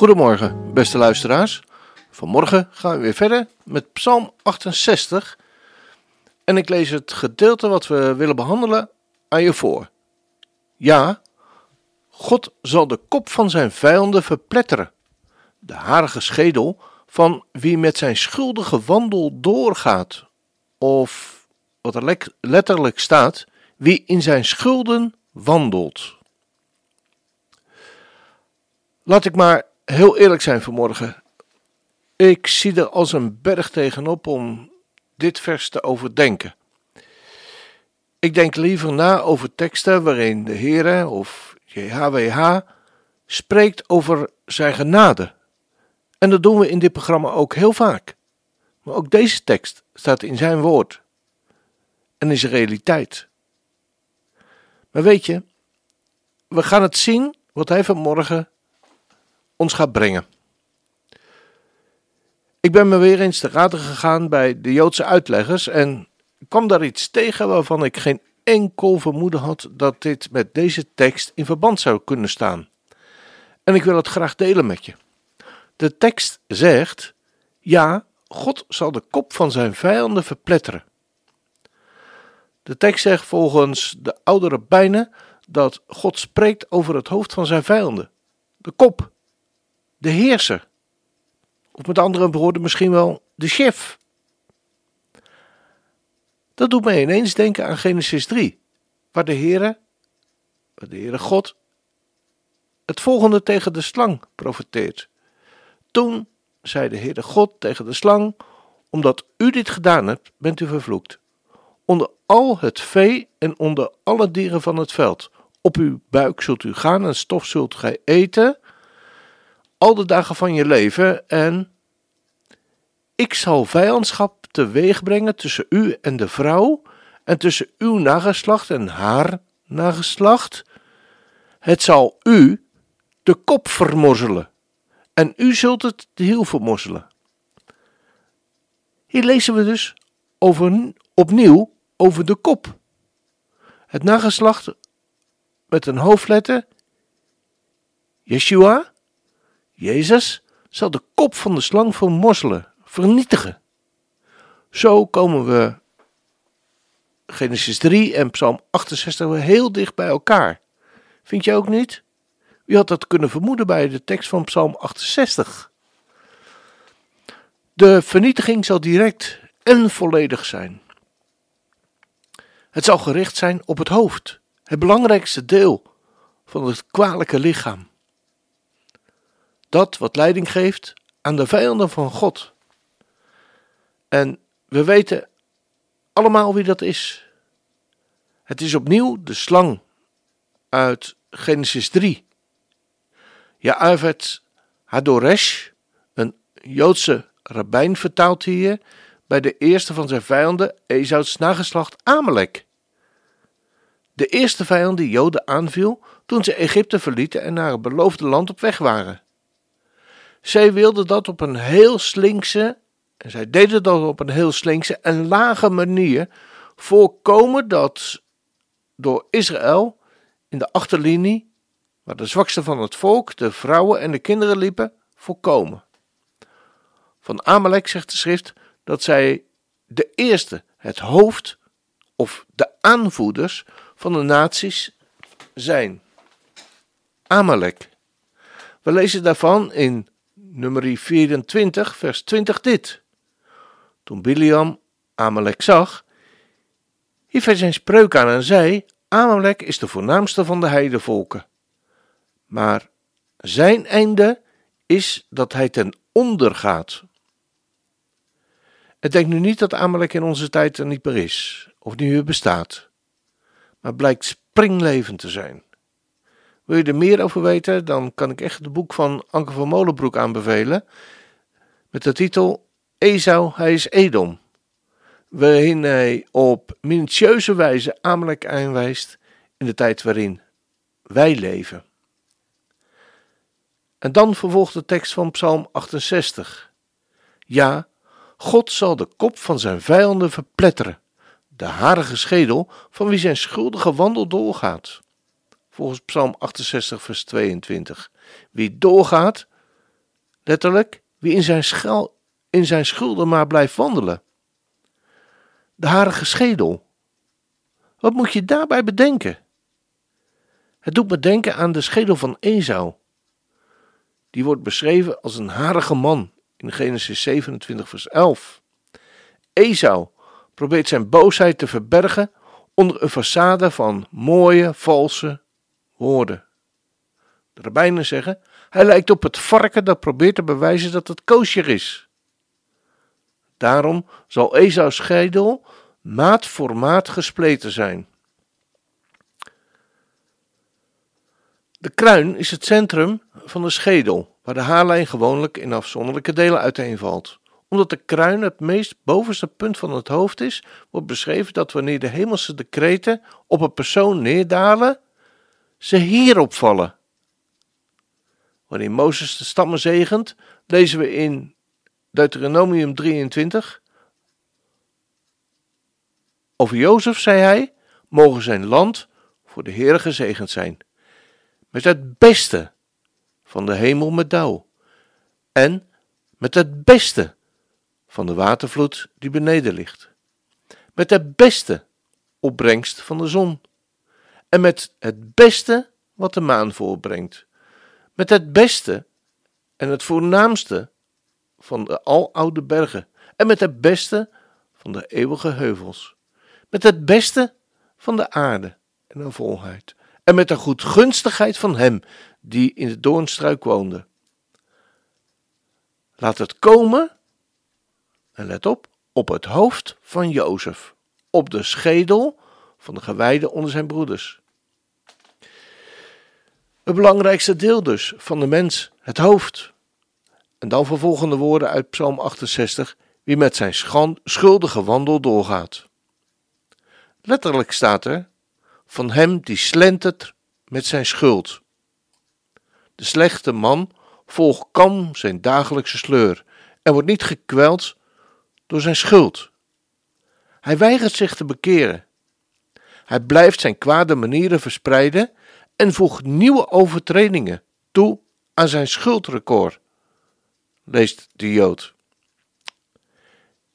Goedemorgen, beste luisteraars. Vanmorgen gaan we weer verder met Psalm 68. En ik lees het gedeelte wat we willen behandelen aan je voor. Ja, God zal de kop van zijn vijanden verpletteren, de harige schedel van wie met zijn schuldige wandel doorgaat, of wat er letterlijk staat, wie in zijn schulden wandelt. Laat ik maar heel eerlijk zijn vanmorgen. Ik zie er als een berg tegenop om dit vers te overdenken. Ik denk liever na over teksten waarin de Heere of JHWH spreekt over zijn genade. En dat doen we in dit programma ook heel vaak. Maar ook deze tekst staat in zijn woord en is realiteit. Maar weet je, we gaan het zien wat hij vanmorgen ons gaat brengen. Ik ben me weer eens te raden gegaan bij de Joodse uitleggers en kwam daar iets tegen waarvan ik geen enkel vermoeden had dat dit met deze tekst in verband zou kunnen staan. En ik wil het graag delen met je. De tekst zegt: Ja, God zal de kop van zijn vijanden verpletteren. De tekst zegt volgens de oudere bijnen dat God spreekt over het hoofd van zijn vijanden, de kop, de heerser, of met andere woorden misschien wel de chef. Dat doet mij ineens denken aan Genesis 3, waar de Heere, de Heere God, het volgende tegen de slang profeteert. Toen zei de Heere God tegen de slang, omdat u dit gedaan hebt, bent u vervloekt onder al het vee en onder alle dieren van het veld. Op uw buik zult u gaan en stof zult gij eten, al de dagen van je leven, en ik zal vijandschap teweeg brengen tussen u en de vrouw, en tussen uw nageslacht en haar nageslacht. Het zal u de kop vermorzelen, en u zult het de hiel vermorzelen. Hier lezen we dus over, opnieuw over de kop. Het nageslacht met een hoofdletter, Yeshua, Jezus, zal de kop van de slang vermorzelen, vernietigen. Zo komen we Genesis 3 en Psalm 68 weer heel dicht bij elkaar. Vind je ook niet? Wie had dat kunnen vermoeden bij de tekst van Psalm 68? De vernietiging zal direct en volledig zijn. Het zal gericht zijn op het hoofd, het belangrijkste deel van het kwalijke lichaam. Dat wat leiding geeft aan de vijanden van God. En we weten allemaal wie dat is. Het is opnieuw de slang uit Genesis 3. Ja'avet Hadoresh, een Joodse rabbijn, vertaalt hier bij de eerste van zijn vijanden, Esau's nageslacht Amalek. De eerste vijand die Joden aanviel toen ze Egypte verlieten en naar het beloofde land op weg waren. Zij wilden dat op een heel slinkse, en zij deden dat op een heel slinkse en lage manier, voorkomen dat door Israël in de achterlinie, waar de zwakste van het volk, de vrouwen en de kinderen liepen, voorkomen. Van Amalek zegt de schrift dat zij de eerste, het hoofd of de aanvoerders van de naties zijn. Amalek. We lezen daarvan in nummer 24, vers 20 dit. Toen Biliam Amalek zag, hief hij zijn spreuk aan en zei: Amalek is de voornaamste van de heidevolken. Maar zijn einde is dat hij ten onder gaat. Ik denk nu niet dat Amalek in onze tijd er niet meer is, of niet meer bestaat, maar blijkt springlevend te zijn. Wil je er meer over weten, dan kan ik echt het boek van Anke van Molenbroek aanbevelen. Met de titel Esau, hij is Edom. Waarin hij op minutieuze wijze Amalek aanwijst in de tijd waarin wij leven. En dan vervolgt de tekst van Psalm 68. Ja, God zal de kop van zijn vijanden verpletteren, de harige schedel van wie zijn schuldige wandel doorgaat. Volgens Psalm 68, vers 22. Wie doorgaat, letterlijk, wie in zijn, in zijn schulden maar blijft wandelen. De harige schedel. Wat moet je daarbij bedenken? Het doet me denken aan de schedel van Esau. Die wordt beschreven als een harige man in Genesis 27, vers 11. Esau probeert zijn boosheid te verbergen onder een façade van mooie, valse woorden. De rabbijnen zeggen, hij lijkt op het varken dat probeert te bewijzen dat het koosjer is. Daarom zal Esau's schedel maat voor maat gespleten zijn. De kruin is het centrum van de schedel, waar de haarlijn gewoonlijk in afzonderlijke delen uiteenvalt. Omdat de kruin het meest bovenste punt van het hoofd is, wordt beschreven dat wanneer de hemelse decreten op een persoon neerdalen, ze hierop vallen. Wanneer Mozes de stammen zegent, lezen we in Deuteronomium 23. Over Jozef zei hij: mogen zijn land voor de Heer gezegend zijn met het beste van de hemel met dauw en met het beste van de watervloed die beneden ligt, met het beste opbrengst van de zon en met het beste wat de maan voorbrengt, met het beste en het voornaamste van de aloude bergen en met het beste van de eeuwige heuvels, met het beste van de aarde en de volheid en met de goedgunstigheid van hem die in de doornstruik woonde. Laat het komen, en let op, op het hoofd van Jozef, op de schedel van de gewijde onder zijn broeders. Het belangrijkste deel dus van de mens, het hoofd. En dan vervolgende woorden uit Psalm 68, wie met zijn schuldige wandel doorgaat. Letterlijk staat er, van hem die slentert met zijn schuld. De slechte man volgt kam zijn dagelijkse sleur en wordt niet gekweld door zijn schuld. Hij weigert zich te bekeren. Hij blijft zijn kwade manieren verspreiden en voegt nieuwe overtredingen toe aan zijn schuldrecord, leest de Jood.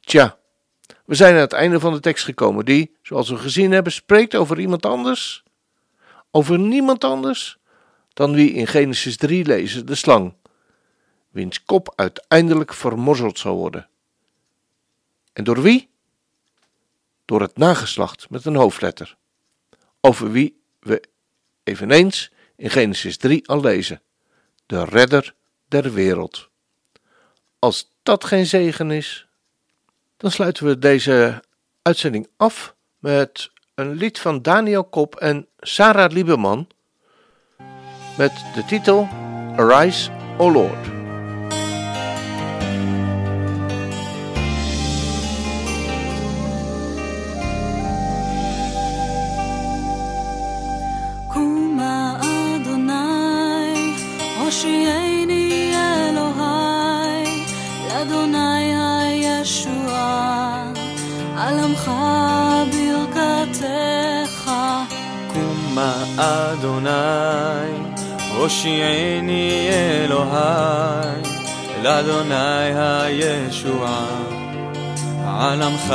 Tja, we zijn aan het einde van de tekst gekomen, die, zoals we gezien hebben, spreekt over iemand anders, over niemand anders dan wie in Genesis 3 lezen, de slang, wiens kop uiteindelijk vermorzeld zal worden. En door wie? Door het nageslacht met een hoofdletter, over wie we eveneens in Genesis 3 al lezen, de redder der wereld. Als dat geen zegen is, dan sluiten we deze uitzending af met een lied van Daniel Kop en Sarah Lieberman met de titel Arise, O Lord. אדוני, הושיעני אלוהי, לאדוני הישועה, על עמך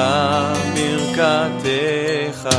ברכתך.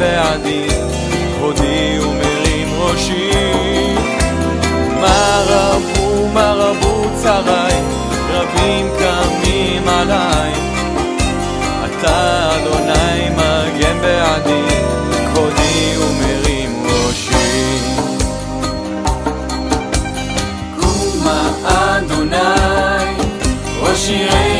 בעדי, כבודי ומרים ראשי. מה רבו, מה רבו צרי, רבים קמים עלי. אתה אדוני מגן בעדי, כבודי ומרים ראשי. קומה אדוני, הושיעני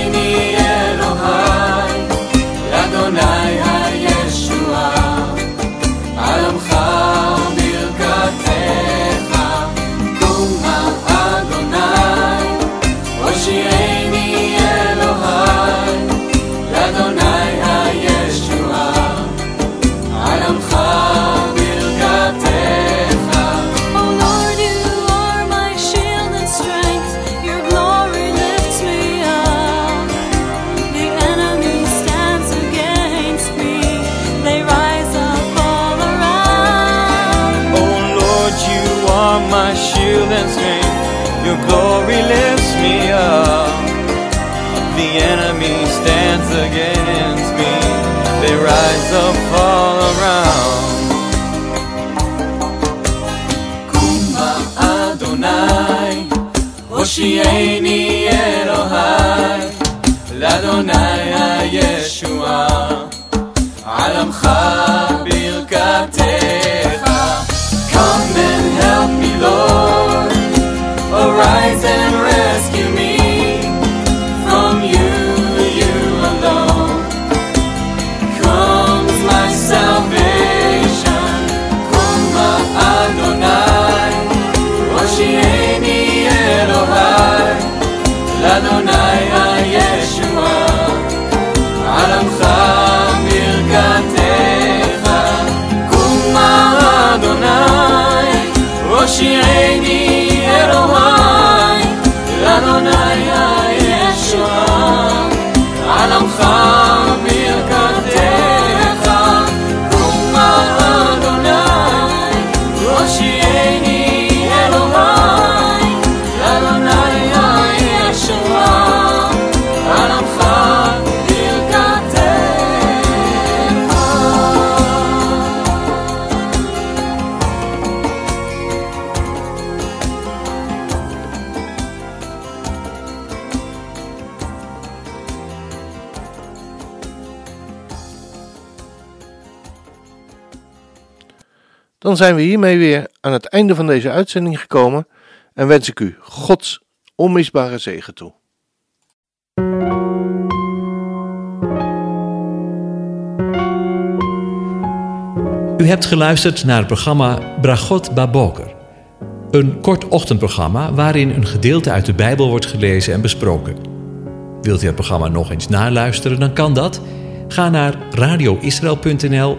הושיעני אלוהי, לאדוני הישועה. על עמך ברכתך. Come and help me, Lord. Arise and על עמך Dan zijn we hiermee weer aan het einde van deze uitzending gekomen en wens ik u Gods onmisbare zegen toe. U hebt geluisterd naar het programma Bragot Baboker. Een kort ochtendprogramma waarin een gedeelte uit de Bijbel wordt gelezen en besproken. Wilt u het programma nog eens naluisteren, dan kan dat. Ga naar radioisrael.nl